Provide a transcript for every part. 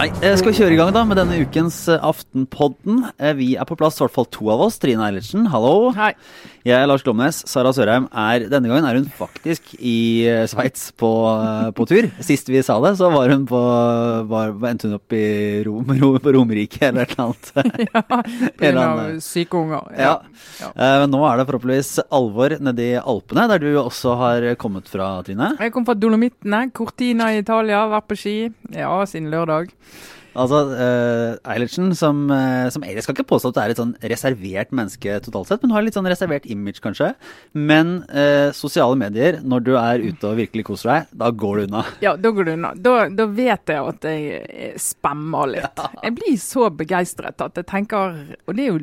Hei. jeg skal vi kjøre i gang da med denne ukens eh, Aftenpodden? Eh, Vi er på plass, i hvert fall to av oss. Trine Eilertsen, hallo. Hei. Jeg er Lars Glomnes. Sara Sørheim er Denne gangen er hun faktisk i eh, Sveits på, eh, på tur. Sist vi sa det, så var hun på var, Endte hun opp i Rom, Rom, på Romerike eller et eller annet. Ja, pga. syke unger. Ja. Ja. ja. Men nå er det forhåpentligvis alvor nede i Alpene, der du også har kommet fra, Trine. Jeg kom fra Dolomittene, Cortina i Italia, vært på ski. Ja, siden lørdag. Altså, uh, Eilertsen, som, uh, som Jeg skal ikke påstå at det er et sånn reservert menneske totalt sett, men har litt sånn reservert image, kanskje. Men uh, sosiale medier, når du er ute og virkelig koser deg, da går du unna. Ja, da går du unna. Da, da vet jeg at jeg spammer litt. Jeg blir så begeistret at jeg tenker Og det er jo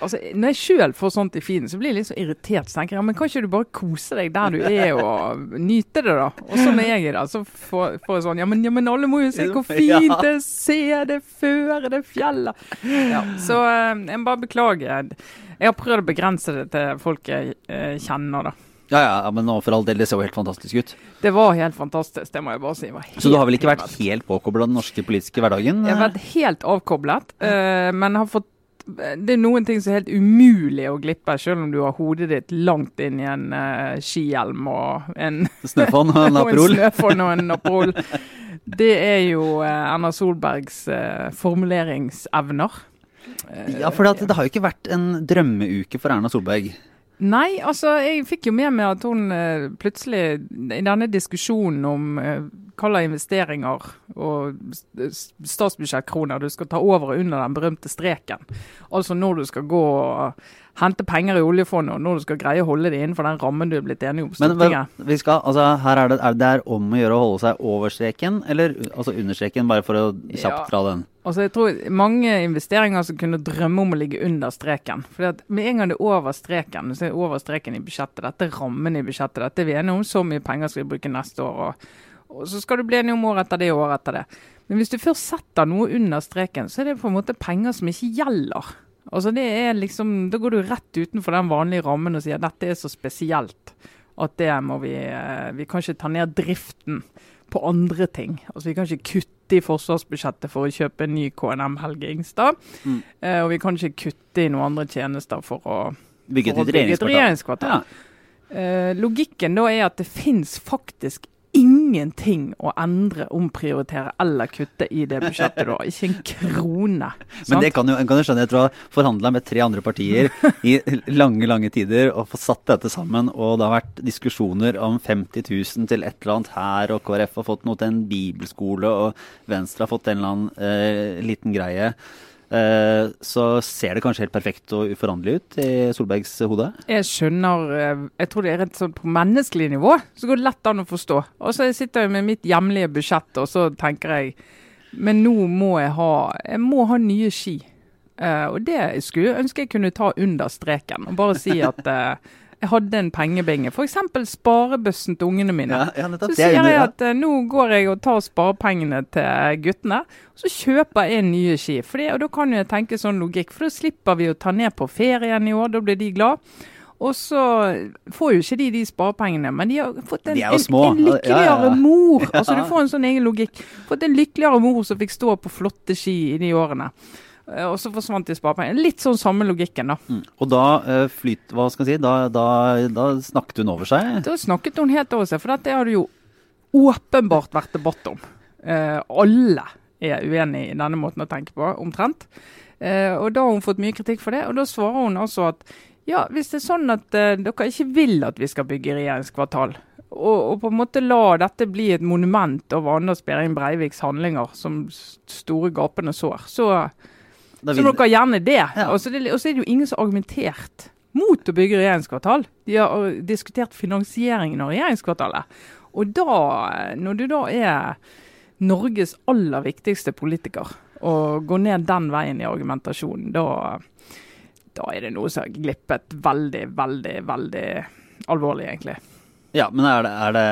Altså, Når jeg sjøl får sånt i feeden, så blir jeg litt så irritert. Så tenker jeg, men Kan ikke du bare kose deg der du er og nyte det, da? Og så når jeg er der, så får, får jeg sånn ja men, ja, men alle må jo se hvor fint det er! Se det, føre det, fjellet. Ja, så eh, jeg må bare beklage. Jeg har prøvd å begrense det til folk jeg eh, kjenner, da. Ja, ja, men nå for all del, det ser jo helt fantastisk ut. Det var helt fantastisk, det må jeg bare si. Så du har vel ikke vært helt påkobla den norske politiske hverdagen? Jeg har vært helt avkoblet, eh, men har fått det er noen ting som er helt umulig å glippe, selv om du har hodet ditt langt inn i en uh, skihjelm og en, Snøfonn og en Aperol? og en Aperol. Det er jo uh, Erna Solbergs uh, formuleringsevner. Eh, Ja, for det, det har jo ikke vært en drømmeuke for Erna Solberg. Nei, altså jeg fikk jo med meg at hun eh, plutselig i denne diskusjonen om eh, hva slags investeringer og statsbudsjettkroner du skal ta over og under den berømte streken. Altså når du skal gå og hente penger i oljefondet, når du skal greie å holde det innenfor den rammen du er blitt enig om på Men vi skal, altså, her er det, er det om å gjøre å holde seg over streken, eller altså under streken, bare for å kjapt Ja. dra den? Altså jeg tror mange investeringer som kunne drømme om å ligge under streken. Fordi at Med en gang det er over streken, så er det over streken i budsjettet. Dette er rammen i budsjettet. Dette er vi enige om. Så mye penger skal vi bruke neste år. Og, og så skal du bli enig om år etter det og år etter det. Men hvis du først setter noe under streken, så er det på en måte penger som ikke gjelder. Altså det er liksom, Da går du rett utenfor den vanlige rammen og sier at dette er så spesielt at det må vi eh, Vi kan ikke ta ned driften på andre ting. Altså Vi kan ikke kutte i forsvarsbudsjettet for å kjøpe en ny KNM Helge Ingstad. Mm. Eh, og vi kan ikke kutte i noen andre tjenester for å, bygge et regjeringskvartal. Ja. Eh, logikken da er at det fins faktisk ingenting å endre, omprioritere eller kutte i det budsjettet da. Ikke en krone. Men det kan jo, kan du skjønne, Jeg tror jeg har forhandla med tre andre partier i lange, lange tider og fått satt dette sammen, og det har vært diskusjoner om 50 000 til et eller annet her, og KrF har fått noe til en bibelskole, og Venstre har fått en eller annen eh, liten greie. Eh, så ser det kanskje helt perfekt og uforanderlig ut i Solbergs hode. Jeg skjønner eh, Jeg tror det er rett sånn på menneskelig nivå, så går det lett an å forstå. Og så sitter jeg med mitt hjemlige budsjett, og så tenker jeg Men nå må jeg ha Jeg må ha nye ski. Eh, og det skulle jeg ønske jeg kunne ta under streken. Og bare si at jeg hadde en pengebinge. F.eks. sparebøssen til ungene mine. Ja, ja. Så er sier jeg at uh, nå går jeg og tar sparepengene til guttene, og så kjøper jeg nye ski. Det, og da kan jeg tenke sånn logikk, for da slipper vi å ta ned på ferien i år, da blir de glad. Og så får jo ikke de de sparepengene, men de har fått en, en, en lykkeligere ja. mor. Altså Du får en sånn egen logikk. Fått en lykkeligere mor som fikk stå på flotte ski i de årene. Eh, Og så forsvant de sparepengene. Litt sånn samme logikken, da. Mm. Og da uh, flyt, hva skal jeg si, da, da, da snakket hun over seg. Da snakket hun helt over seg, for dette har det jo åpenbart vært debatt om. Uh, alle er uenig i denne måten å tenke på, omtrent. Uh, og da har hun fått mye kritikk for det, og da svarer hun altså at ja, hvis det er sånn at dere ikke vil at vi skal bygge regjeringskvartal, og, og på en måte la dette bli et monument over Anders Behring Breiviks handlinger som store gapende sår, så, Da så vil- dere gjerne det. Ja. Og så er det- og så det jo ingen som har argumentert mot å bygge regjeringskvartal. De har uh, diskutert finansieringen av regjeringskvartalet. Og da, når du da er Norges aller viktigste politiker, og går ned den veien i argumentasjonen, da, da er det noe som har glippet veldig, veldig, veldig alvorlig, egentlig. Ja, men er det, er det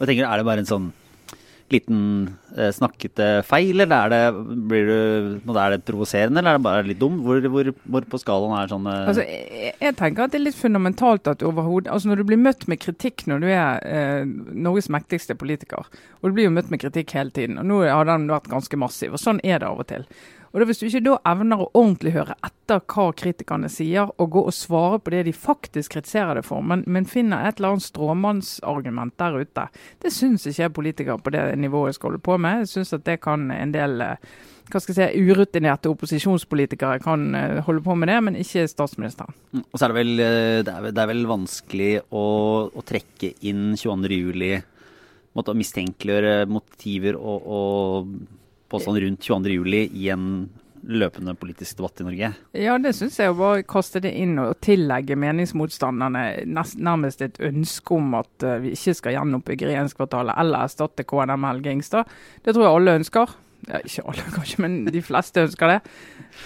Jeg tenker, er det bare en sånn liten eh, snakkete feil, eller er det, blir du, er det provoserende, eller er det bare litt dum? Hvor, hvor, hvor på skalaen er sånn altså, jeg, jeg, tenker at det er litt fundamentalt at overhodet altså Når du blir møtt med kritikk når du er eh, Norges mektigste politiker, og du blir jo møtt med kritikk hele tiden, og nå har den vært ganske massiv, og sånn er det av og til. Og da, Hvis du ikke da evner å ordentlig høre etter hva kritikerne sier, og gå og svare på det de faktisk kritiserer det for, men, men finner et eller annet stråmannsargument der ute, det syns ikke jeg politikere på det nivået skal holde på med. Jeg syns at det kan en del eh, hva skal jeg si, urutinerte opposisjonspolitikere kan eh, holde på med det, men ikke statsministeren. Mm, og så er det vel, eh, det er, det er vel vanskelig å, å trekke inn 22.07. Måtte mistenkeliggjøre motiver og, og på sånn rundt 22.07. i en løpende politisk debatt i Norge? Ja, det syns jeg. Å bare kaste det inn og tillegge meningsmotstanderne nærmest et ønske om at eh, vi ikke skal gjenoppbygge regjeringskvartalet eller erstatte KNM Gingstad. Det tror jeg alle ønsker. Ja, ikke alle kanskje, men de fleste ønsker det.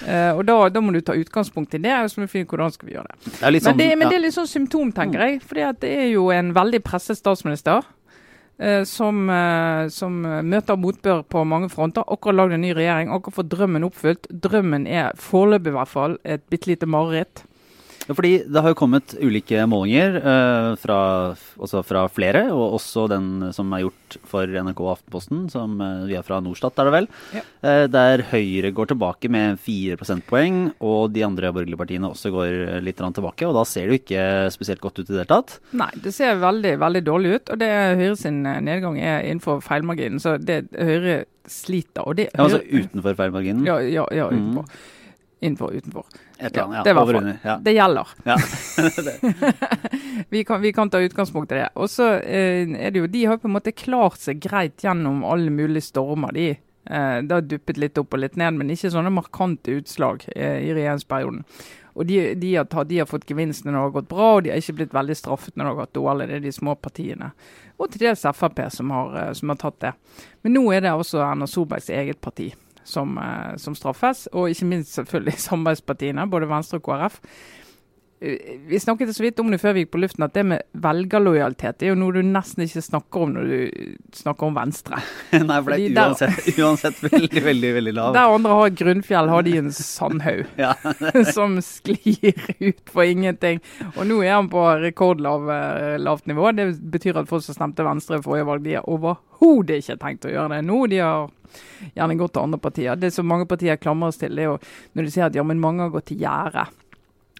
Uh, og da, da, må du ta utgangspunkt i det, og så må du finne hvordan skal vi gjøre det. det sånn, men, det, men det er litt sånn symptom, tenker jeg. For det er jo en veldig presset statsminister. Eh, som, eh, som, møter motbør på mange fronter. Akkurat lagd en ny regjering, akkurat fått drømmen oppfylt. Drømmen er foreløpig i hvert fall et bitte lite mareritt. Fordi Det har jo kommet ulike målinger eh, fra, fra, flere, og også den som er gjort for NRK og Aftenposten, som eh, vi er fra Norstat, er det vel. Ja. Eh, der Høyre går tilbake med 4 prosentpoeng, og de andre borgerlige partiene også går litt tilbake. og Da ser det jo ikke spesielt godt ut i det hele tatt. Nei, det ser veldig veldig dårlig ut. og det Høyre sin eh, nedgang er innenfor feilmarginen. Så det Høyre sliter. og det, ja, Altså utenfor feilmarginen? Ja, ja, ja utenfor. Mm. Innenfor, utenfor. Et eller annet, ja. Det, var for, ja. det gjelder. Ja. vi, kan, vi, kan, ta utgangspunkt i det. Og så eh, er det jo, De har på en måte klart seg greit gjennom alle mulige stormer. de. Eh, det har duppet litt opp og litt ned, men ikke sånne markante utslag eh, i regjeringsperioden. Og de, de, har tatt, de, har fått gevinst når det har gått bra, og de har ikke blitt veldig straffet når det har gått dårlig. Det er de små partiene. Og til dels Frp som har, eh, som har tatt det. Men nå er det også Erna Solbergs eget parti som, eh, som straffes. Og ikke minst selvfølgelig samarbeidspartiene, både Venstre og KrF. Vi snakket så vidt om det før vi gikk på luften, at det med velgerlojalitet er jo noe du nesten ikke snakker om når du snakker om Venstre. Nei, for det er uansett, uansett, veldig, veldig veldig lav. Der andre har grunnfjell, har de en sandhaug ja. som sklir ut for ingenting. Og nå er han på rekordlavt eh, nivå. Det betyr at folk som stemte Venstre forrige valg, de har overhodet ikke tenkt å gjøre det nå. De har gjerne gått til andre partier. Det som mange partier klamrer oss til, det er jo når de sier at ja, men mange har gått til gjerdet.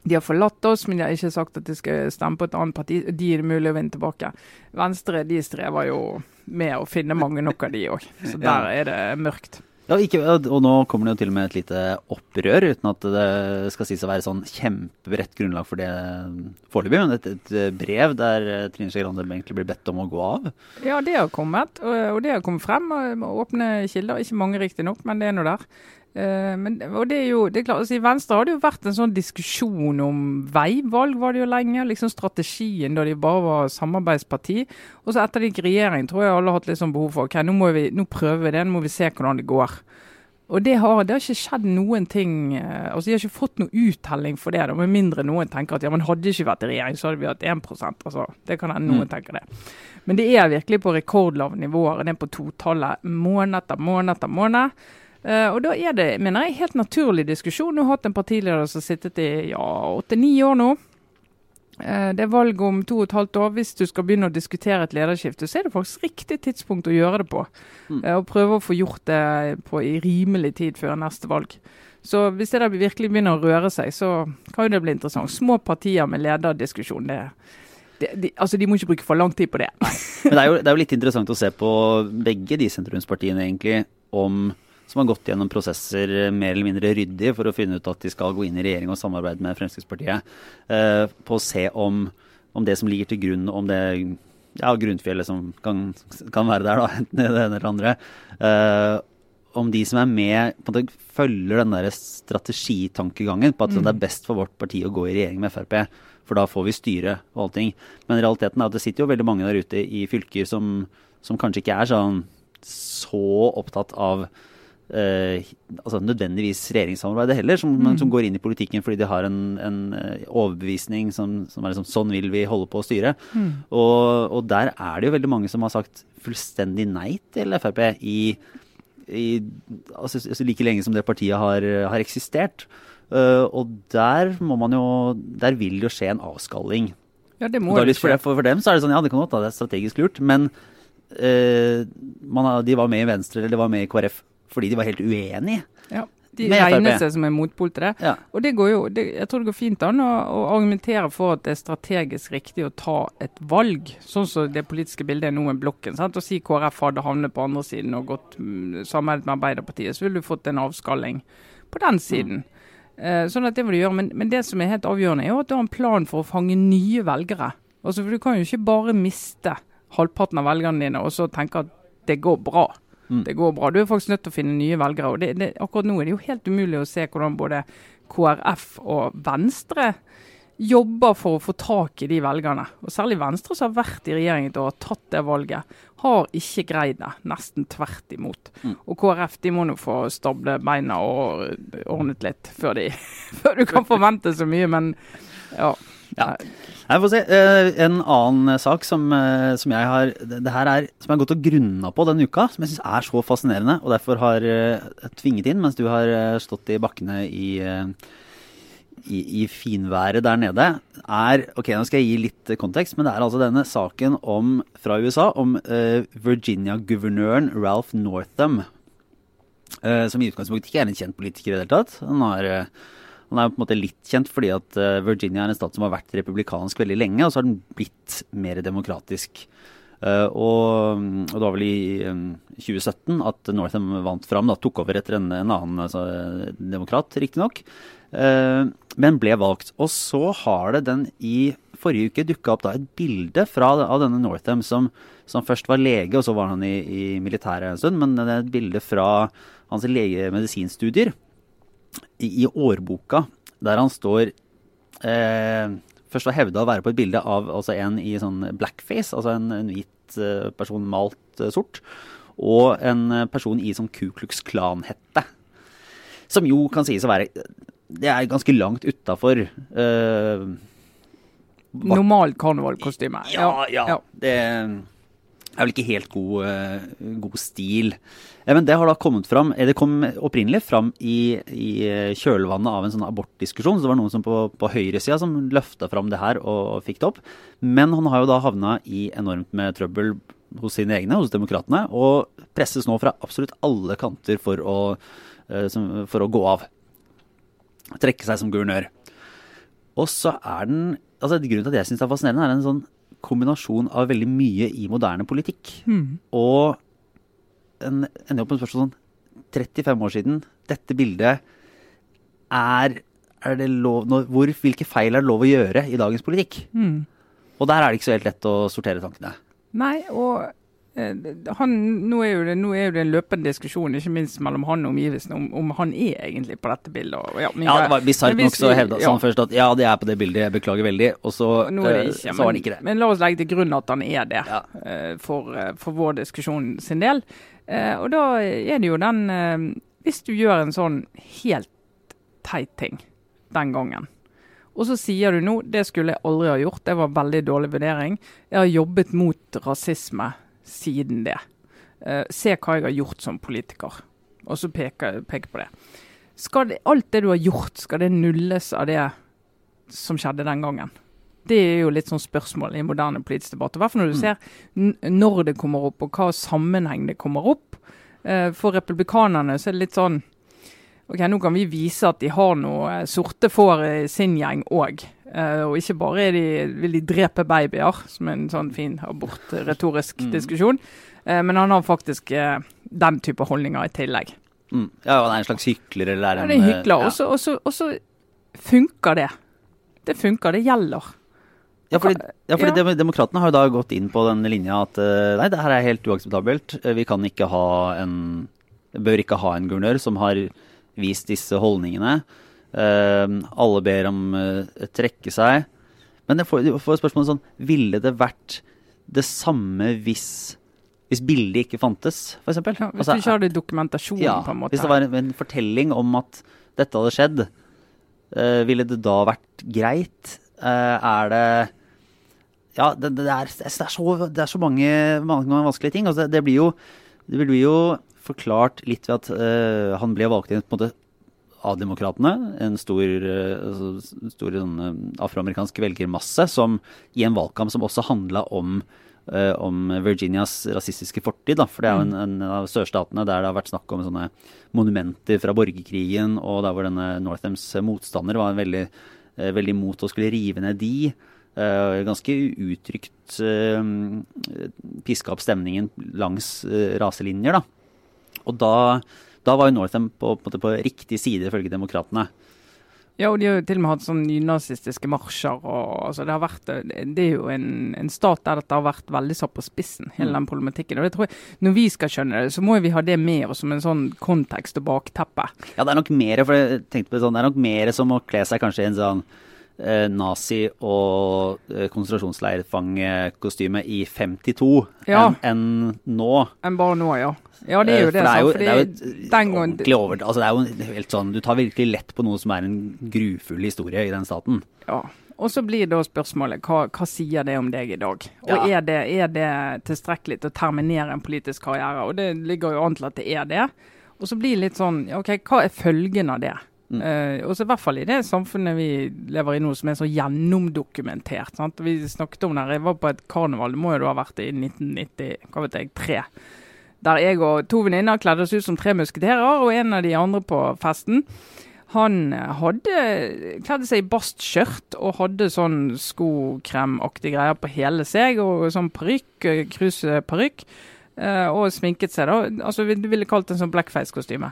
De har forlatt oss, men de har ikke sagt at de skal stemme på et annet parti. De er det mulig å vinne tilbake. Venstre de strever jo med å finne mange nok av de òg, så der er det mørkt. Ja, ikke, og nå kommer det jo til og med et lite opprør, uten at det skal sies å være sånn kjempebredt grunnlag for det foreløpig. Men et, et, brev der Trine Skei Grande egentlig blir bedt om å gå av. Ja, det har kommet, og, det har kommet frem. Åpne kilder. Ikke mange riktignok, men det er nå der. Uh, men, og det er jo, det er klart, altså I Venstre har det jo vært en sånn diskusjon om veivalg var det jo lenge. liksom Strategien da de bare var samarbeidsparti. Og så etter de gikk regjering, tror jeg alle har hatt litt sånn behov for ok, nå, må vi, nå prøver vi det, nå må vi se hvordan det går. Og det har, det har ikke skjedd noen ting uh, altså De har ikke fått noen uttelling for det, da, med mindre noen tenker at ja, men hadde det ikke vært i regjering, så hadde vi hatt 1% altså, Det kan hende noen mm. tenker det. Men det er virkelig på rekordlave nivåer. Det er på totallet måned etter måned etter måned. Uh, og da er det mener jeg, helt naturlig diskusjon. Du har hatt en partileder som har sittet i ja, åtte-ni år nå. Uh, det er valg om to og et halvt år. Hvis du skal begynne å diskutere et lederskifte, så er det faktisk riktig tidspunkt å gjøre det på. Mm. Uh, og prøve å få gjort det på i rimelig tid før neste valg. Så hvis det der virkelig begynner å røre seg, så kan jo det bli interessant. Små partier med lederdiskusjon, det de, de, altså de må ikke bruke for lang tid på det. Men det er, jo, det er jo litt interessant å se på begge de sentrumspartiene, egentlig, om som har gått gjennom prosesser eh, mer eller mindre ryddig for å finne ut at de skal gå inn i regjering og samarbeide med Fremskrittspartiet. Eh, på å se om, om, det som ligger til grunn, om det ja, grunnfjellet som kan, kan, være der, da, enten det ene eller andre. Eh, om de som er med, på en måte følger den der strategitankegangen på at mm. det er best for vårt parti å gå i regjering med Frp. For da får vi styre og allting. Men realiteten er at det sitter jo veldig mange der ute i fylker som, som kanskje ikke er sånn så opptatt av eh, altså nødvendigvis regjeringssamarbeidet heller, som, mm. som går inn i politikken fordi de har en, en eh, overbevisning som, som er liksom sånn vil vi holde på å styre. Og, og der er det jo veldig mange som har sagt fullstendig nei til Frp i, i altså, altså like lenge som det partiet har, har eksistert. Uh, og der må man jo Der vil jo skje en avskalling. Ja, det må da det, skje. for, for dem så er det sånn, ja det kan godt være det er strategisk lurt, men uh, man, de var med i Venstre eller de var med i KrF fordi de var helt uenige. Ja, de regner seg som en motpol til det. Ja. Og det går jo, det, jeg tror det går fint an å, å argumentere for at det er strategisk riktig å ta et valg, sånn som det politiske bildet er nå med blokken. Sant? Å si KrF hadde havnet på andre siden og gått sammen samarbeidet med Arbeiderpartiet, så ville du fått en avskalling på den siden. Eh, sånn at det må du gjøre. Men, men det som er helt avgjørende, er jo at du har en plan for å fange nye velgere. Altså, for Du kan jo ikke bare miste halvparten av velgerne dine og så tenke at det går bra. Mm. Det går bra. Du er faktisk nødt til å finne nye velgere. og det, det, Akkurat nå er det jo helt umulig å se hvordan både KrF og Venstre jobber for å få tak i de velgerne. Og Særlig Venstre, som har vært i regjering og har tatt det valget, har ikke greid det. Nesten tvert imot. Mm. Og KrF de må nå få stable beina og ordnet litt før, de, før du kan forvente så mye. Men ja. Ja. Jeg får se. Eh, en annen sak som, eh, som jeg har det, her er, som jeg har gått og grunna på denne uka, som jeg syns er så fascinerende, og derfor har eh, tvinget inn mens du har eh, stått i bakkene i, eh, i, i finværet der nede, er Ok, nå skal jeg gi litt eh, kontekst, men det er altså denne saken om, fra USA om eh, Virginia-guvernøren Ralph Northam. eh, som i utgangspunktet ikke er en kjent politiker i det hele tatt. Han har eh, han er på en måte litt kjent fordi at eh, Virginia er en stat som har vært republikansk veldig lenge, og så har den blitt mer demokratisk. Uh, og, og det var vel i um, 2017 at Northam vant fram, da, tok over etter en, en annen altså, demokrat, riktignok, uh, men ble valgt. Og så har det den i forrige uke dukka opp da et bilde fra, av denne Northam som, som først var lege, og så var han i, i militæret en stund, men det er et bilde fra hans legemedisinstudier i, årboka, der han står eh, Først var hevda å være på et bilde av altså en i sånn blackface, altså en, en hvit eh, person malt eh, sort, og en eh, person i sånn Ku Klux Klan-hette. Som jo kan sies å være Det er ganske langt utafor eh, Normalt karnevalkostyme. ja, ja. Det er vel ikke helt god, eh, god stil. Men det har da kommet fram eh, Det kom opprinnelig fram i, i eh, kjølvannet av en sånn abortdiskusjon. Så det var noen som på, på høyresida som løfta fram det her og, fikk det opp. Men han har jo da havna i enormt med trøbbel hos sine egne, hos demokratene, og presses nå fra absolutt alle kanter for å, for å gå av. Trekke seg som guvernør. Og så er den altså Grunnen til at jeg syns det er fascinerende, er en sånn kombinasjon av veldig mye i moderne politikk. Mm. Og en ender opp med spørsmål sånn 35 år siden, dette bildet er, er det lov, når, hvor, Hvilke feil er det lov å gjøre i dagens politikk? Mm. Og der er det ikke så helt lett å sortere tankene. Nei, og han, nå, er det, nå er jo det en løpende diskusjon, ikke minst mellom han og omgivelsene, om, om han er egentlig på dette bildet. Og, ja, Ja, det var Bisart nok så hevda ja, han først at ja, det er på det bildet, jeg beklager veldig. Og så, eh, ikke, så var han ikke det. men la oss legge til grunn at han er det, Ja. eh, for, eh, for vår diskusjon sin del. Eh, og da er det jo den eh, Hvis du gjør en sånn helt teit ting den gangen, og så sier du nå det skulle jeg aldri ha gjort, det var veldig dårlig vurdering. Jeg har jobbet mot rasisme siden det. Eh, se hva jeg har gjort som politiker. Og så peker jeg på det. Det, alt det du har gjort, skal det nulles av det som skjedde den gangen? Det er jo litt sånn spørsmål i moderne politisk debatt. I hvert fall når du Mm. ser når det kommer opp, og hva sammenheng det kommer opp. Eh, for republikanerne så er det litt sånn Ok, nå kan vi vise at de har noe sorte får i sin gjeng òg. Og ikke bare de, vil de drepe babyer, som er en sånn fin abortretorisk Mm. diskusjon. uh, men han har faktisk uh, den type holdninger i tillegg. Mm. Ja, han er en slags hykler eller er Ja, en er hykler. Ja. Og så- Og så- og så funker det. Det funker, det gjelder. Ja, fordi, ja, fordi Ja. Demokratene har jo da gått inn på den linja at nei, det her er helt uakseptabelt. Vi kan ikke ha en Bør ikke ha en guvernør som har vist disse holdningene. Eh, alle ber om uh, trekke seg. Men jeg får, jeg får spørsmålet sånn Ville det vært det samme hvis hvis bildet ikke fantes, f.eks. Ja, hvis du ikke hadde dokumentasjon, ja, på en måte. Hvis det var en, en fortelling om at dette hadde skjedd, uh, ville det da vært greit? Uh, er det Ja, det, det, er, det, er, så, det er så mange, mange vanskelige ting. Altså, det, det, blir jo, det blir jo forklart litt ved at uh, han ble valgt inn på en måte av. En stor, uh, stor sånn, afroamerikansk velgermasse som i en valgkamp som også handla om uh, om Virginias rasistiske fortid. Da. For det er jo en, en, av sørstatene der det har vært snakk om sånne monumenter fra borgerkrigen, og der hvor denne Northams motstander var veldig, veldig imot å skulle rive ned de. Ganske uttrykt piska opp stemningen langs raselinjer, da. Og da, da var jo Northam på, på, på riktig side, ifølge demokratene. Ja, og de har jo til og med hatt sånn nynazistiske marsjer. og altså, Det har vært, det er jo en, en, stat der dette har vært veldig satt på spissen, hele mm. den problematikken. og det tror jeg, Når vi skal skjønne det, så må vi ha det med oss som en sånn kontekst og bakteppe. Ja, det er nok mer, for jeg tenkte på det sånn, det er nok mer som å kle seg kanskje i en sånn nazi- og eh, konsentrasjonsleirfangekostyme i 52 ja. enn en nå. Enn bare nå, ja. Ja, det er jo eh, det. det, er jo, det er jo et over... Altså, det er jo helt sånn, Du tar virkelig lett på noe som er en grufull historie i den staten. Ja. Og så blir da spørsmålet hva, hva sier det om deg i dag? Og ja. er, det, er, det, tilstrekkelig til å terminere en politisk karriere? Og det ligger jo an til at det er det. Og så blir det litt sånn OK, hva er følgen av det? Mm. Uh, og så i hvert fall i det samfunnet vi lever i nå, som er så gjennomdokumentert. Sant? Vi snakket om det, Jeg var på et karneval, det må jo da ha vært i 1990, hva vet jeg, 3 der jeg og to venninner kledde oss ut som tre musketerer, og en av de andre på festen. Han hadde kledde seg i bastskjørt og hadde sånn skokremaktige greier på hele seg, og sånn parykk, cruiseparykk, Uh, og sminket seg, da. Altså, du ville kalt det en sånn blackface-kostyme.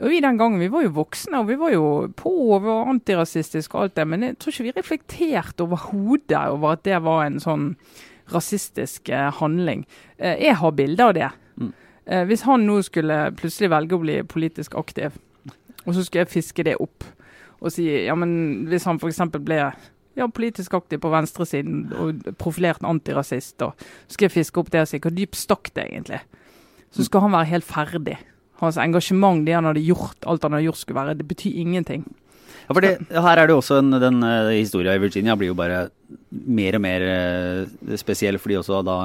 Og Vi den gangen, vi var jo voksne, og vi var jo på og var antirasistiske og alt det, men jeg tror ikke vi reflekterte overhodet over at det var en sånn rasistisk eh, handling. Eh, jeg har bilder av det. Eh, hvis han nå skulle plutselig velge å bli politisk aktiv, og så skulle jeg fiske det opp og si ja, men hvis han f.eks. ble ja, politisk aktiv på venstresiden og profilert antirasist, og så skal jeg fiske opp det og si hvor dypt stakk det egentlig? Så skal han være helt ferdig. Hans engasjement, det han hadde gjort, alt han hadde gjort, skulle være Det betyr ingenting. Ja, for det, her er det jo også en, Den uh, historien i Virginia blir jo bare mer og mer uh, spesiell, fordi også da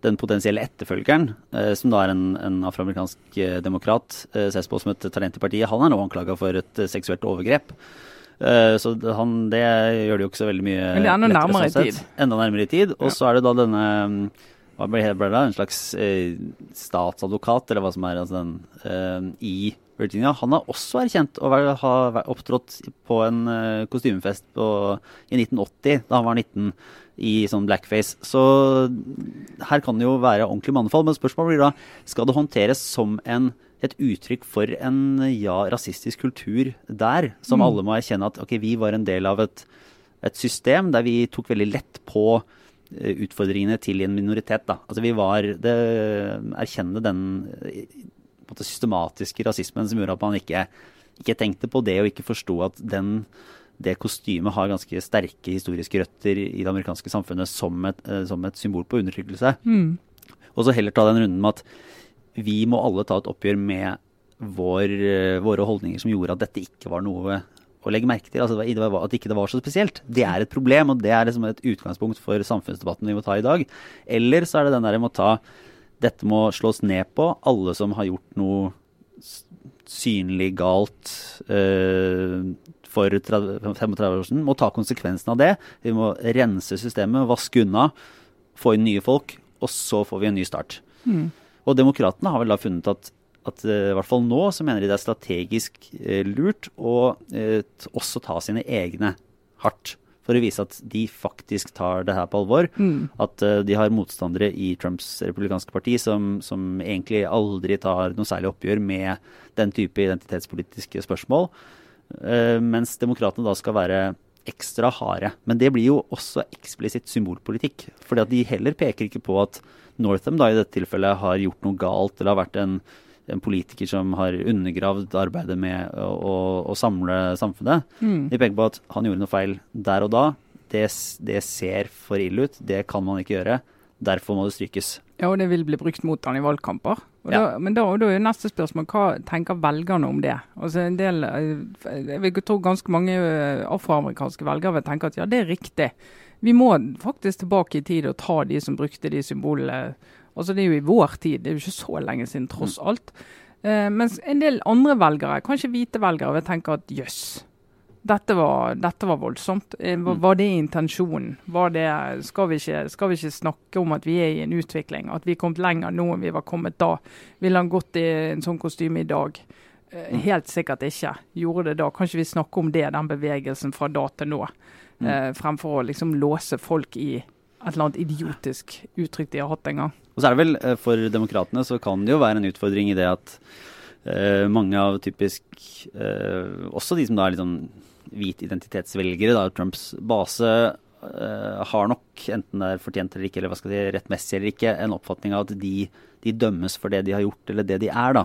den potensielle etterfølgeren, uh, som da er en, en afroamerikansk demokrat, ses på som et talent i partiet, han er nå anklaga for et seksuelt overgrep. Så han, det gjør det jo ikke så veldig mye Men det er enda nærmere i tid. Enda nærmere i tid. Og ja. så er det da denne hva ble det. En slags eh, statsadvokat, eller hva som er altså den, eh, i Virginia. Han har også erkjent å ha opptrådt på en eh, kostymefest på, i 1980, da han var 19 i sånn blackface. Så her kan det jo være ordentlig mannefall. Men spørsmålet blir da skal det håndteres som en, et uttrykk for en ja, rasistisk kultur der, som mm. alle må erkjenne at ok, vi var en del av et, et system der vi tok veldig lett på utfordringene til en minoritet. Da. Altså vi var det, Erkjenne den måte, systematiske rasismen som gjorde at man ikke, ikke tenkte på det og ikke forsto at den det kostymet har ganske sterke historiske røtter i det amerikanske samfunnet som et, eh, som et symbol på undertrykkelse. Mm. Og så heller ta den runden med at vi må alle ta et oppgjør med vår, eh, våre holdninger som gjorde at dette ikke var noe å legge merke til. Altså at ikke det var så spesielt. Det er et problem, og det er liksom et utgangspunkt for samfunnsdebatten vi må ta i dag. Eller så er det den der vi må ta Dette må slås ned på. Alle som har gjort noe synlig galt, øh, for 30, 35 år siden, må ta konsekvensen av det. Vi må rense systemet, vaske unna, få inn nye folk, og så får vi en ny start. Mm. Og demokratene har vel da funnet at, at eh, i hvert fall nå så mener de det er strategisk eh, lurt å eh, også ta sine egne hardt. For å vise at de faktisk tar det her på alvor. Mm. At de har motstandere i Trumps republikanske parti som, som, egentlig aldri tar noe særlig oppgjør med den type identitetspolitiske spørsmål. Mens demokratene da skal være ekstra harde. Men det blir jo også eksplisitt symbolpolitikk. fordi at de heller peker ikke på at Northam da i dette tilfellet har gjort noe galt eller har vært en, en politiker som har undergravd arbeidet med å, å, å samle samfunnet. Mm. De peker på at han gjorde noe feil der og da. Det, det ser for ille ut. Det kan man ikke gjøre. Derfor må det strykes. Ja, og det vil bli brukt mot han i valgkamper. Og Ja. da, men da, da er jo neste spørsmål hva tenker velgerne om det? Altså en del, eh, Jeg vil tro ganske mange eh, afroamerikanske velgere vil tenke at ja, det er riktig. Vi må faktisk tilbake i tid og ta de som brukte de symbolene. Altså Det er jo i vår tid, det er jo ikke så lenge siden tross alt. Eh, mens en del andre velgere, kanskje hvite velgere, vil tenke at jøss. Dette var, dette var voldsomt. Eh, Var, Mm. var det intensjonen? Var det, skal, vi ikke, skal vi ikke snakke om at vi er i en utvikling? At vi er kommet lenger nå enn vi var kommet da? Ville han gått i en sånn kostyme i dag? Eh, Mm. Helt sikkert ikke. Gjorde det da. Kanskje vi snakker om det, den bevegelsen fra da til nå. Mm. Eh, fremfor å liksom låse folk i et eller annet idiotisk uttrykk de har hatt en gang. Og så er det vel, eh, for demokratene så kan det jo være en utfordring i det at eh, mange av typisk eh, Også de som da er litt sånn hvit identitetsvelgere, da, Trumps base, eh, har nok, enten det er fortjent eller ikke, eller hva skal de, si, rettmessig eller ikke, en oppfatning av at de, de dømmes for det de har gjort, eller det de er, da.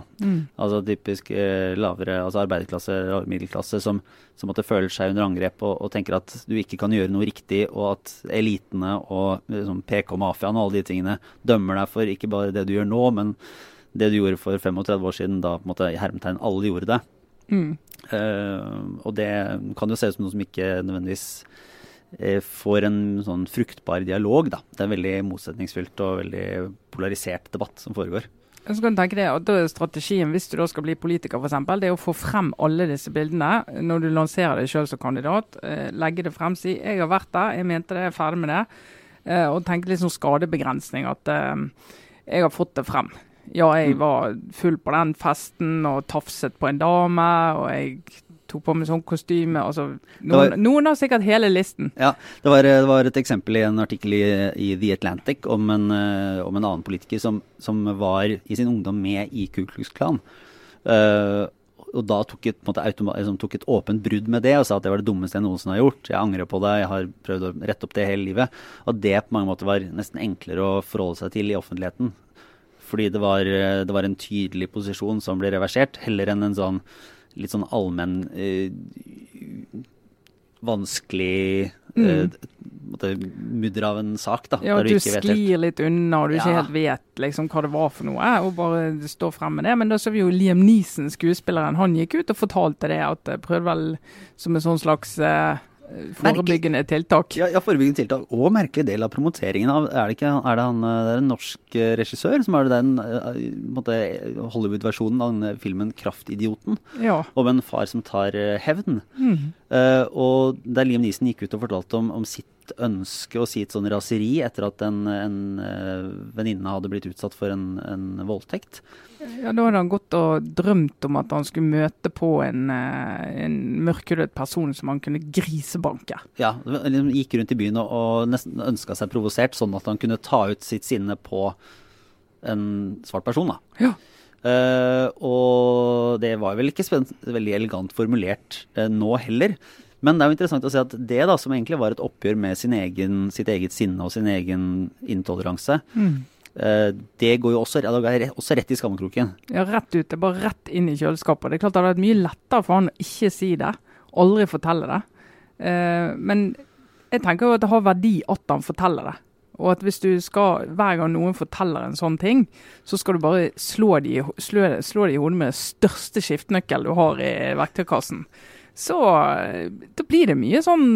Altså typisk eh, lavere, altså arbeiderklasse og middelklasse som, som måtte føle seg under angrep og, og tenker at du ikke kan gjøre noe riktig, og at elitene og liksom, PK-mafiaen og alle de tingene dømmer deg for ikke bare det du gjør nå, men det du gjorde for 35 år siden, da på en måte i hermetegn alle gjorde det. Mm. Uh, og det kan jo se ut som noe som ikke nødvendigvis eh, får en sånn fruktbar dialog, da. Det er en veldig motsetningsfylt og veldig polarisert debatt som foregår. Så kan du tenke deg at Strategien hvis du da skal bli politiker, for eksempel, det er å få frem alle disse bildene når du lanserer deg selv som kandidat. Eh, legge det frem, si 'jeg har vært der, jeg mente det, jeg er ferdig med det'. Eh, og tenke litt sånn skadebegrensning. At eh, 'jeg har fått det frem'. Ja, jeg Mm. var full på den festen og tafset på en dame, og jeg tok på meg sånn kostyme. Altså, noen, var- noen har sikkert hele listen. Ja, det var, det var et eksempel i en artikkel i, i The Atlantic om en, eh, om en annen politiker som, som var i sin ungdom med i Ku Klux Klan. Uh, og da tok et, måte, liksom, tok et åpent brudd med det og sa at det var det dummeste jeg noensinne har gjort. Jeg angrer på det, jeg har prøvd å rette opp det hele livet. Og det på mange måter var nesten enklere å forholde seg til i offentligheten. Fordi det var, eh, det var en tydelig posisjon som ble reversert, heller enn en sånn litt sånn allmenn eh, vanskelig Mm. eh, mudder av en sak, da. Ja, der du, du sklir litt unna og du ikke Ja. helt vet liksom hva det var for noe, og bare står frem med det. Men da så vi jo Liam Neeson, skuespilleren, han gikk ut og fortalte det, at prøvde vel som en sånn slags eh, forebyggende tiltak. Ja, ja, forebyggende tiltak. Og merkelig del av promoteringen av Er det ikke er det han, eh, det er en norsk eh, regissør som er den eh, Hollywood-versjonen av filmen 'Kraftidioten', Ja. om en far som tar eh, hevn. Mm. Eh, og der Liam Neeson gikk ut og fortalte om, om sitt ønske og sitt sånn raseri etter at en, en uh, venninne hadde blitt utsatt for en, en voldtekt. ja, da hadde han gått og drømt om at han skulle møte på en, eh, en mørkhudet person som han kunne grisebanke. Ja, han Gikk rundt i byen og, og nesten ønska seg provosert, sånn at han kunne ta ut sitt sinne på en svart person. da. Ja. Eh, og det var vel ikke veldig elegant formulert uh, nå heller. Men det er jo interessant å se at det da, som egentlig var et oppgjør med sin egen, sitt eget sinne og sin egen intoleranse, Mm. uh, det går jo også, ja, går også rett i skammekroken. Ja, rett ut. Det er bare rett inn i kjøleskapet. Det er klart det hadde vært mye lettere for han å ikke si det. Aldri fortelle det. Men jeg tenker jo at det har verdi at han forteller det. Og at hvis du skal, hver gang noen forteller en sånn ting, så skal du bare slå de, slå, slå de i hodet med den største skiftenøkkel du har i verktøykassen. Så eh, da blir det mye sånn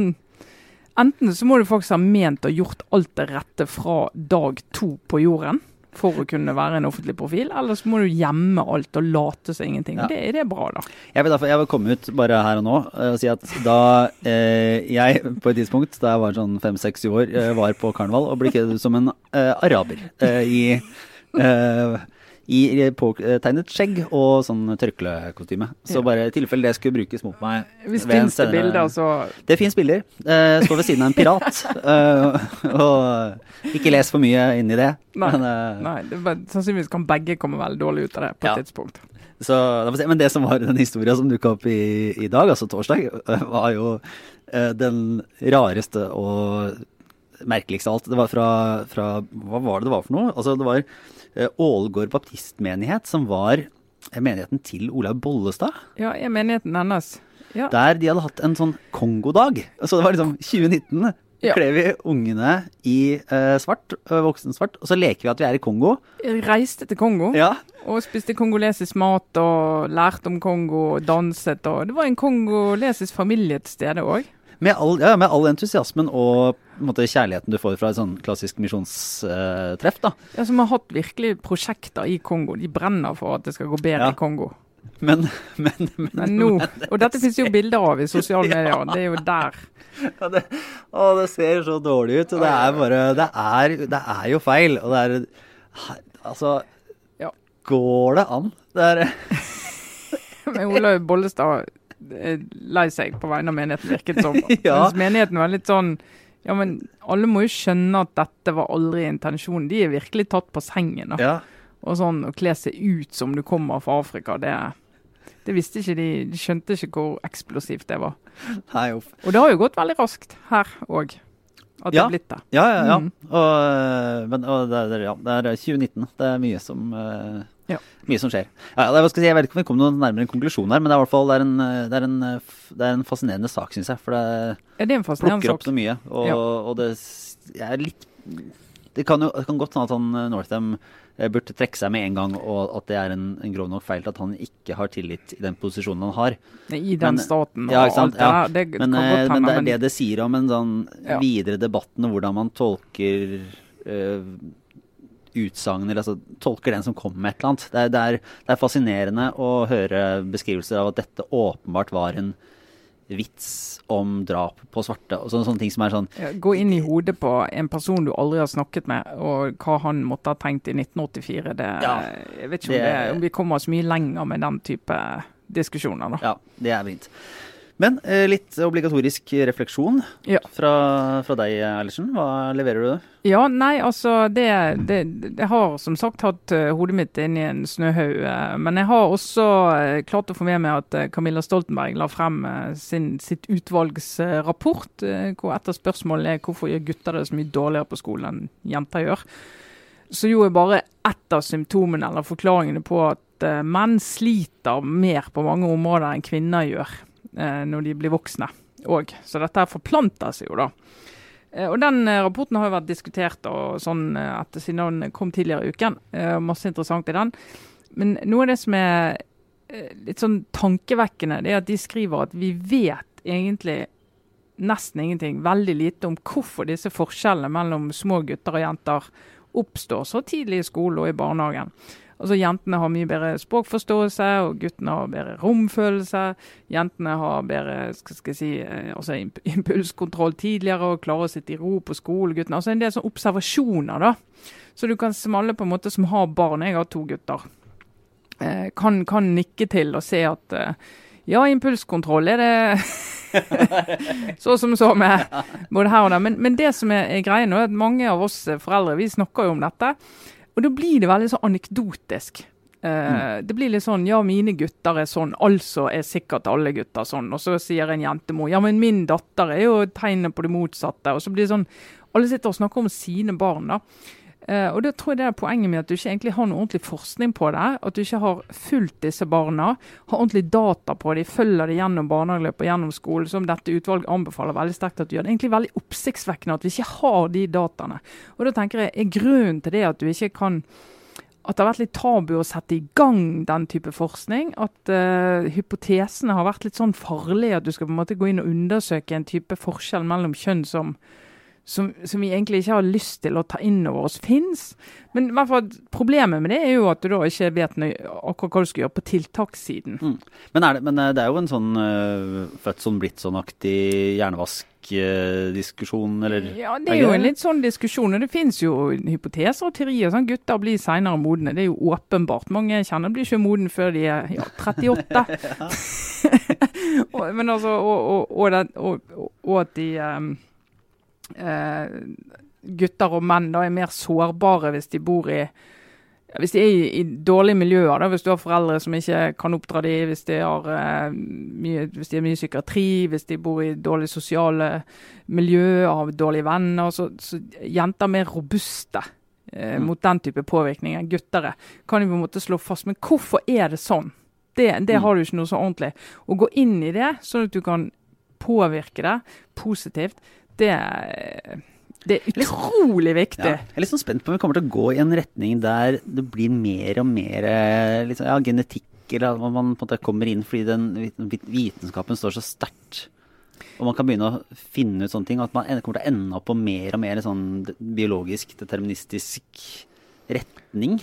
Enten så må du faktisk ha ment og gjort alt det rette fra dag to på jorden for å kunne være en offentlig profil, eller så må du gjemme alt og late som ingenting. Ja. Det, det er bra, da. Jeg vil, derfor, jeg vil komme ut bare her og nå eh, og si at da eh, jeg på et tidspunkt, da jeg var sånn fem-seks år, eh, var på karneval og ble kledd som en eh, araber eh, i, eh, i påtegnet skjegg og sånn tørklekostyme. Så bare i tilfelle det skulle brukes mot meg Hvis finnes det bilder, så Det fins bilder. Jeg står ved siden av en pirat. eh, og ikke les for mye inn i det. Nei. Men, eh, Nei, det, var- sannsynligvis kan begge komme veldig dårlig ut av det på Ja. et tidspunkt. Så, men det som var den historien som dukka opp i, i dag, altså torsdag, var jo den rareste og merkeligste av alt. Det var fra, fra Hva var det det var for noe? Altså, det var Ålgård baptistmenighet, som var øh, menigheten til Olaug Bollestad. Ja, menigheten hennes. Ja. Der de hadde hatt en sånn Kongodag. Så det var liksom 2019. Ja. kler vi ungene i eh, svart, voksen svart, og så leker vi at vi er i Kongo. Jeg reiste til Kongo Ja, og spiste kongolesisk mat og lærte om Kongo og danset. og Det var en kongolesisk familie til stede òg. Med all, ja, med all entusiasmen og måte, kjærligheten du får fra et sånn klassisk misjonstreff. da. Ja, som har hatt virkelig prosjekter i Kongo. De brenner for at det skal gå bedre Ja. i Kongo. Men, men, men, Men nå, Og dette finnes jo bilder av i sosiale medier. Det er jo der. Ja, det, å, det ser så dårlig ut. Og det er bare Det er, det er jo feil. Og det er Altså Ja. Går det an? Det er Men Olaug Bollestad lei seg på vegne av menigheten, virket som. Ja. Mens menigheten var litt sånn Ja, men alle må jo skjønne at dette var aldri intensjonen. De er virkelig tatt på sengen. Da. Ja. Og sånn å kle seg ut som du kommer fra Afrika, det, det visste ikke de. De skjønte ikke hvor eksplosivt det var. Nei, uff. Og det har jo gått veldig raskt her òg. At det Ja. er blitt det. Ja, ja, ja. Mm. Og, øh, men og det, er, ja, det er 2019. Det er mye som Ja. Mye som skjer. Ja, jeg, si, jeg vet ikke om vi kom noe nærmere en konklusjon her, men det er fall det er en, øh, det er en, øh, det er en fascinerende sak, syns jeg. For det Ja, det er plukker opp sak. så mye. Og, og det er litt Det kan jo det kan godt hende at han øh, Northam øh, burde trekke seg med en gang, og at det er en, en grov nok feil at han ikke har tillit i den posisjonen han har. I den Men- staten og Ja, alt det Ja. der. Det Men, kan eh, godt men det er det det sier om en sånn videre debatten og hvordan man tolker uh, utsagn, eller altså tolker den som kommer med et eller annet. Det er, det, er, det er fascinerende å høre beskrivelser av at dette åpenbart var en vits om drap på svarte, og sånne, sånne ting som er sånn ja, gå inn i hodet på en person du aldri har snakket med, og hva han måtte ha tenkt i 1984. Det, Ja, jeg vet ikke om, det- om vi kommer så mye lenger med den type diskusjoner. da. Ja, det er vrient. Men eh, litt obligatorisk refleksjon Ja. fra, fra deg, Eilertsen. Hva leverer du? Ja, nei, altså det, det, det har som sagt hatt eh, hodet mitt inn i en snøhaug. eh, men jeg har også klart å få med meg at Camilla Stoltenberg la frem sin, sitt utvalgsrapport, hvor et av spørsmålene er hvorfor gjør gutter det så mye dårligere på skolen enn jenter gjør. Så jo er bare ett av symptomene eller forklaringene på at menn sliter mer på mange områder enn kvinner gjør når de blir voksne òg. Så dette forplanter seg jo, da. Eh, Og Den eh, rapporten har jo vært diskutert og sånn eh, etter siden den kom tidligere i uken. Eh, Masse interessant i den. Men noe av det som er eh, litt sånn tankevekkende, det er at de skriver at vi vet egentlig nesten ingenting, veldig lite om hvorfor disse forskjellene mellom små gutter og jenter oppstår så tidlig i skole og i barnehagen. Altså Jentene har mye bedre språkforståelse, og guttene har bedre romfølelse. Jentene har bedre skal skal si, altså impulskontroll tidligere og klarer å sitte i ro på skole. Guttene. Altså En del sånne observasjoner, da. Så du kan som alle på en måte som har barn, jeg har to gutter, eh, kan, kan nikke til og se at eh, ja, impulskontroll er det så som så med både her og der. Men, men det som er, er greia nå, er at mange av oss foreldre vi snakker jo om dette. Og da blir det veldig sånn anekdotisk. Eh, Det blir litt sånn ja, mine gutter er sånn, altså er sikkert alle gutter sånn. Og så sier en jentemor ja, men min datter er jo tegnet på det motsatte. Og så blir det sånn Alle sitter og snakker om sine barn, da. Eh, og da tror jeg det er poenget med at du ikke egentlig har noe ordentlig forskning på det. At du ikke har fulgt disse barna, har ordentlig data på dem, følger dem gjennom barnehageløpet og gjennom skolen, som dette utvalget anbefaler veldig sterkt at du gjør. Det er egentlig veldig oppsiktsvekkende at vi ikke har de dataene. Og da tenker jeg, er grunnen til det at du ikke kan at det har vært litt tabu å sette i gang den type forskning. At uh, hypotesene har vært litt sånn farlige. At du skal på en måte gå inn og undersøke en type forskjell mellom kjønn som, som, som vi egentlig ikke har lyst til å ta inn over oss fins. Men i hvert fall problemet med det er jo at du da ikke vet akkurat hva du skal gjøre på tiltakssiden. Mm. Men, det, men eh, det er jo en sånn uh, født sånn blitt sånn-aktig hjernevask-diskusjon, eller? Ja, det Er jo en litt sånn diskusjon. Og det finnes jo hypoteser og teorier. Sånn, gutter blir senere modne. Det er jo åpenbart. Mange kjenner blir ikke modne før de er ja, 38. og, men altså, og, og, og, at de eh, Gutter og menn da er mer sårbare hvis de bor i hvis de er i, i dårlige miljøer, da, hvis du har foreldre som ikke kan oppdra dem, hvis de har uh, mye, hvis de er mye psykiatri, hvis de bor i dårlige sosiale miljø, har dårlige venner, så, så jenter er mer robuste uh, Mm. mot den type påvirkning enn gutter er. Kan jo på en måte slå fast. Men hvorfor er det sånn? Det, det Mm. har du ikke noe så ordentlig. Å gå inn i det, sånn at du kan påvirke det positivt, det, det er utrolig viktig. Ja. Jeg er litt sånn spent på om vi kommer til å gå i en retning der det blir mer og mer liksom, ja, genetikk, eller at man på en måte kommer inn fordi den vitenskapen står så sterkt. Og man kan begynne å finne ut sånne ting, at man kommer til å ende opp på mer og mer sånn biologisk, deterministisk retning.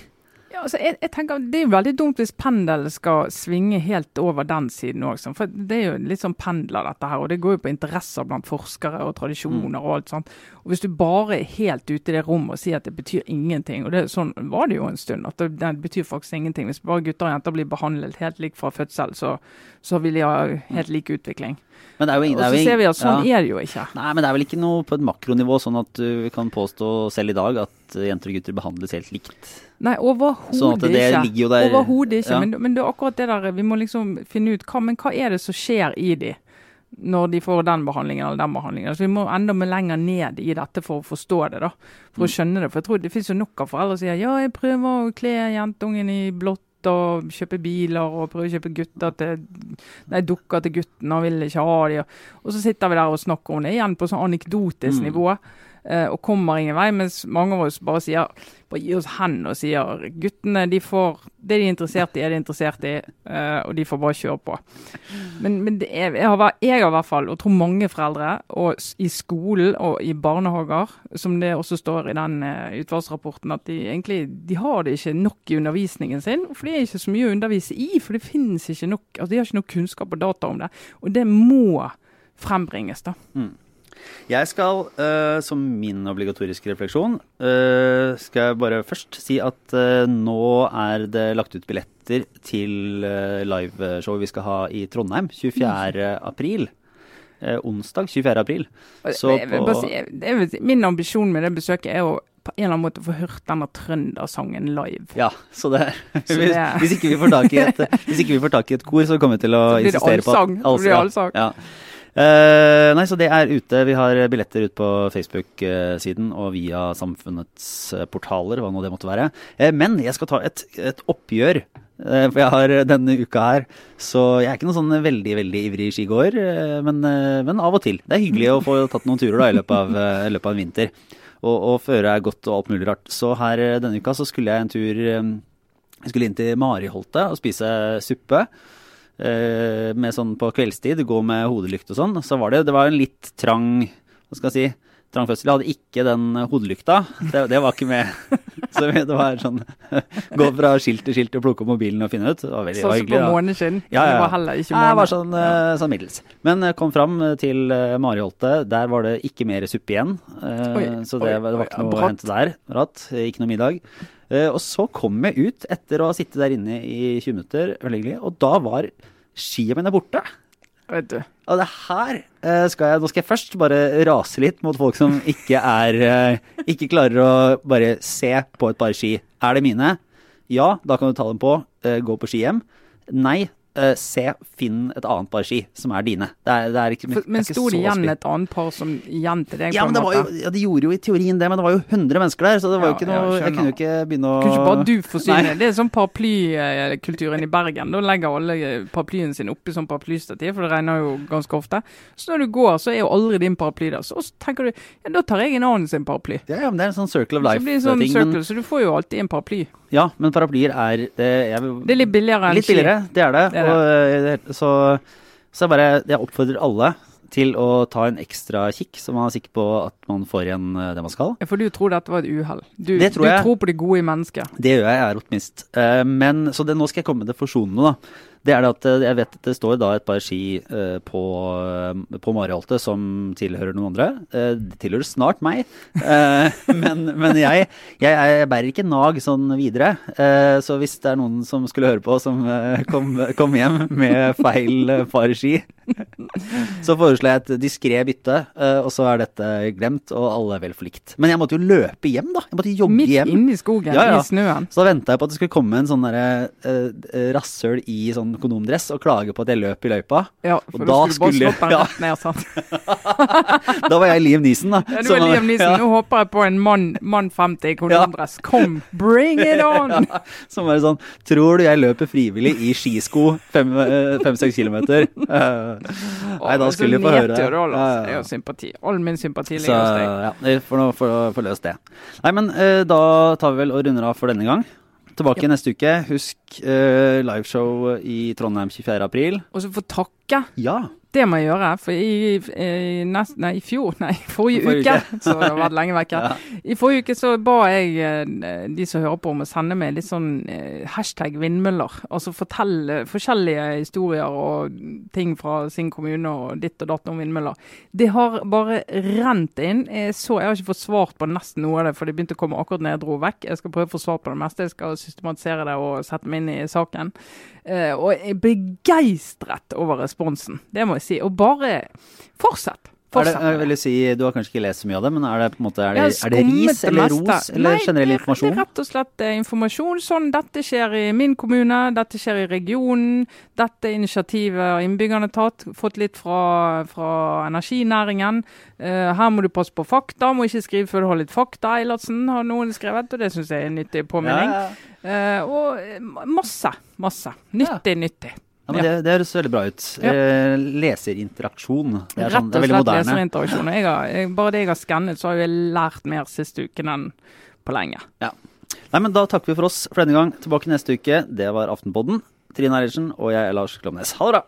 Ja, altså, jeg, jeg tenker Det er jo veldig dumt hvis pendelen skal svinge helt over den siden òg. For det er jo litt sånn pendler, dette her. Og det går jo på interesser blant forskere og tradisjoner og alt sånt. Og hvis du bare er helt ute i det rommet og sier at det betyr ingenting, og det, sånn var det jo en stund, at det, det betyr faktisk ingenting. Hvis bare gutter og jenter blir behandlet helt likt fra fødsel, så, så vil de ha helt lik utvikling. Men det er jo, ingen, Og så ser vi at sånn ja. er det jo ikke. Nei, men det er vel ikke noe på et makronivå, sånn at du kan påstå selv i dag at jenter og gutter behandles helt likt. Nei, overhodet Sånn at det ikke. ligger jo der- Overhodet ikke. Ja. Men, men det er akkurat det der vi må liksom finne ut hva, men hva er det som skjer i de når de får den behandlingen eller den behandlingen. Så vi må enda mer lenger ned i dette for å forstå det. da, For Mm. å skjønne det. For jeg tror det finnes jo nok av foreldre som sier ja, jeg prøver å kle jentungen i blått og kjøpe biler og prøve å kjøpe gutter til Nei, dukker til gutten og vil ikke ha de. Og, så sitter vi der og snakker om det igjen på sånn anekdotisk Mm. nivå. Og kommer ingen vei, mens mange av oss bare sier bare gi oss hen og sier guttene de får det de er interessert i, er de interessert i, eh, og de får bare kjøre på. Men, men er, jeg, har, jeg har i hvert fall, og tror mange foreldre, og i skolen og i barnehager, som det også står i den eh, utvalgsrapporten, at de egentlig de har det ikke nok i undervisningen sin. For det er ikke så mye å undervise i, for det finnes ikke nok, altså de har ikke nok kunnskap og data om det. Og det må frembringes, da. Jeg skal, uh, som min obligatoriske refleksjon, uh, skal jeg bare først si at uh, nå er det lagt ut billetter til liveshowet vi skal ha i Trondheim 24. april. Onsdag 24. april. Så Jeg på- jeg- jeg min ambisjon med det besøket er å på en eller annen måte få hørt denne trøndersangen live. Ja, så det, Så hvis, det- hvis, ikke vi får tak i et, hvis ikke vi får tak i et kor, så kommer vi til å det insistere på allsang. Det allsang. Ja. Eh, nei, så det er ute. Vi har billetter ut på Facebook-siden og via samfunnets eh, portaler, hva nå det måtte være. Uh, men jeg skal ta et, et oppgjør. Uh, For jeg har denne uka her, så jeg er ikke noen sånn veldig veldig ivrig skigåer, men, men av og til. Det er hyggelig å få tatt noen turer da, i løpet av, i løpet av en vinter. Og, og føre er godt og alt mulig rart. Så her denne uka så skulle jeg en tur Jeg skulle inn til Mariholtet og spise suppe. Eh, med sånn på kveldstid, gå med hodelykt og sånn. Så var det, det var en litt trang Hva skal jeg si? Trang fødsel. Jeg hadde ikke den hodelykta. Det, det var ikke med. Så det var sånn Gå fra skilt til skilt og plukke opp mobilen og finne ut. Det var veldig det hyggelig. Sånn som på måneskinn. Ja, ja. Det var heller ikke det var sånn, eh, sånn middels. Men jeg kom fram til Mari Holte. Der var det ikke mer suppe igjen. Eh, Oi, så det, oi, var- det var oi, ikke noe å hente der. Bratt. eh, Ikke noe middag. Eh, og så kom jeg ut etter å ha sittet der inne i 20 minutter, veldig og da var skia mine borte. Vet du. Og det her eh, skal jeg Nå skal jeg først bare rase litt mot folk som ikke er eh, Ikke klarer å bare se på et par ski. Er det mine? Ja, da kan du ta dem på. gå på ski hjem. Nei, eh, se, finn et annet par ski som er dine. Det er, det er ikke, For, men ikke sto det igjen et annet par som igjen til deg? ja, men det var jo, ja, De gjorde jo i teorien det, men det var jo 100 mennesker der, så det var jo Ja, ikke ja, noe Jeg skjønner. kunne jo ikke begynne å Kunne ikke bare du forsyne? Nei. Det er sånn paraplykulturen i Bergen. Da legger alle paraplyen sin oppi sånn paraplystativ, for det regner jo ganske ofte. Så når du går, så er jo aldri din paraply der. Så tenker du ja, da tar jeg en annen sin paraply. Ja, ja, men det er en sånn circle of Så blir det sånn life-ting. circle, men, så du får jo alltid en paraply. Ja, men paraplyer er det, jeg, Det er litt billigere Litt billigere, det er det. Det er Og, eh, så, så bare Jeg oppfordrer alle til å ta en ekstra kikk, så man er sikker på at man får igjen eh, det man skal. For du tror dette var et uhell? Du, Det tror du tror på det gode i mennesket? Det gjør jeg, jeg er optimist. Eh, Men, så det, nå skal jeg komme med det forsonende, da. Det er det at eh, jeg vet at det står da et par ski eh, på, eh, på Mariholte som tilhører noen andre. Eh, Det tilhører snart meg, Eh, men, men jeg, jeg, jeg bærer ikke nag sånn videre. Eh, Så hvis det er noen som skulle høre på som kom, kom hjem med feil par ski, så foreslår jeg et diskré bytte, og så er dette glemt, og alle er vel forlikt. Men jeg måtte jo løpe hjem, da. Jeg måtte jogge Midt hjem. Midt inne i skogen, Ja, ja. i snøen. Så da venta jeg på at det skulle komme en sånn derre rasshøl i sånn kondomdress og klage på at jeg løp i løypa. Ja, for da da skulle skulle- bare den ja. ned. Da var jeg Liam Neeson, da. Ja, du er Liam Neeson. ja, Nå håper jeg på en mann, mann 50 i kondomdress. Kom, bring it on! Som bare sånn Tror du jeg løper frivillig i skisko fem-seks kilometer? Eh, nei, da skulle du få høre det. Lars. Ja, Jeg har sympati. All min sympati ligger hos deg. ja, vi får få løst det. Nei, men eh, da tar vi vel og runder av for denne gang. Tilbake neste uke. Husk uh, liveshow i Trondheim 24. april. Og så få takke. Ja. Det må jeg gjøre. For i, i, nest, nei, i fjor, nei, forrige, Forrige uke, uke. så det har vært lenge vekk Ja. I forrige uke så ba jeg eh, de som hører på om å sende meg litt sånn eh, hashtag vindmøller. Altså fortelle forskjellige historier og ting fra sin kommune og ditt og datt om vindmøller. Det har bare rent inn. Jeg, så, jeg har ikke fått svart på nesten noe av det, for det begynte å komme akkurat når jeg dro vekk. Jeg skal prøve å få svar på det meste. Jeg skal systematisere det og sette meg inn i saken. Eh, og er begeistret over responsen. Det må jeg si. Og bare fortsett. Det, jeg vil si, Du har kanskje ikke lest så mye av det, men er det på en måte, er det, er det ris eller ros eller Nei, generell er- informasjon? Det er rett og slett eh, informasjon. Sånn, dette skjer i min kommune, dette skjer i regionen. Dette initiativet har innbyggerne tatt. Fått litt fra, fra energinæringen. Eh, her må du passe på fakta. Må ikke skrive før du har litt fakta, Eilertsen, har noen skrevet. Og det syns jeg er en nyttig påminning. Ja, ja. Eh, og masse, masse. Nyttig, nyttig. Ja, men det, det høres veldig bra ut. Ja. Eh, leserinteraksjon. Det er, Rett sånn, det og er veldig slett leserinteraksjon. Jeg har, jeg, bare det jeg har skannet, så har jeg lært mer siste uken enn på lenge. Nei, men Da takker vi for oss for denne gang. Tilbake neste uke. Det var Aftenpodden. Trine Eilertsen og jeg er Lars Klomnes. Ha det bra!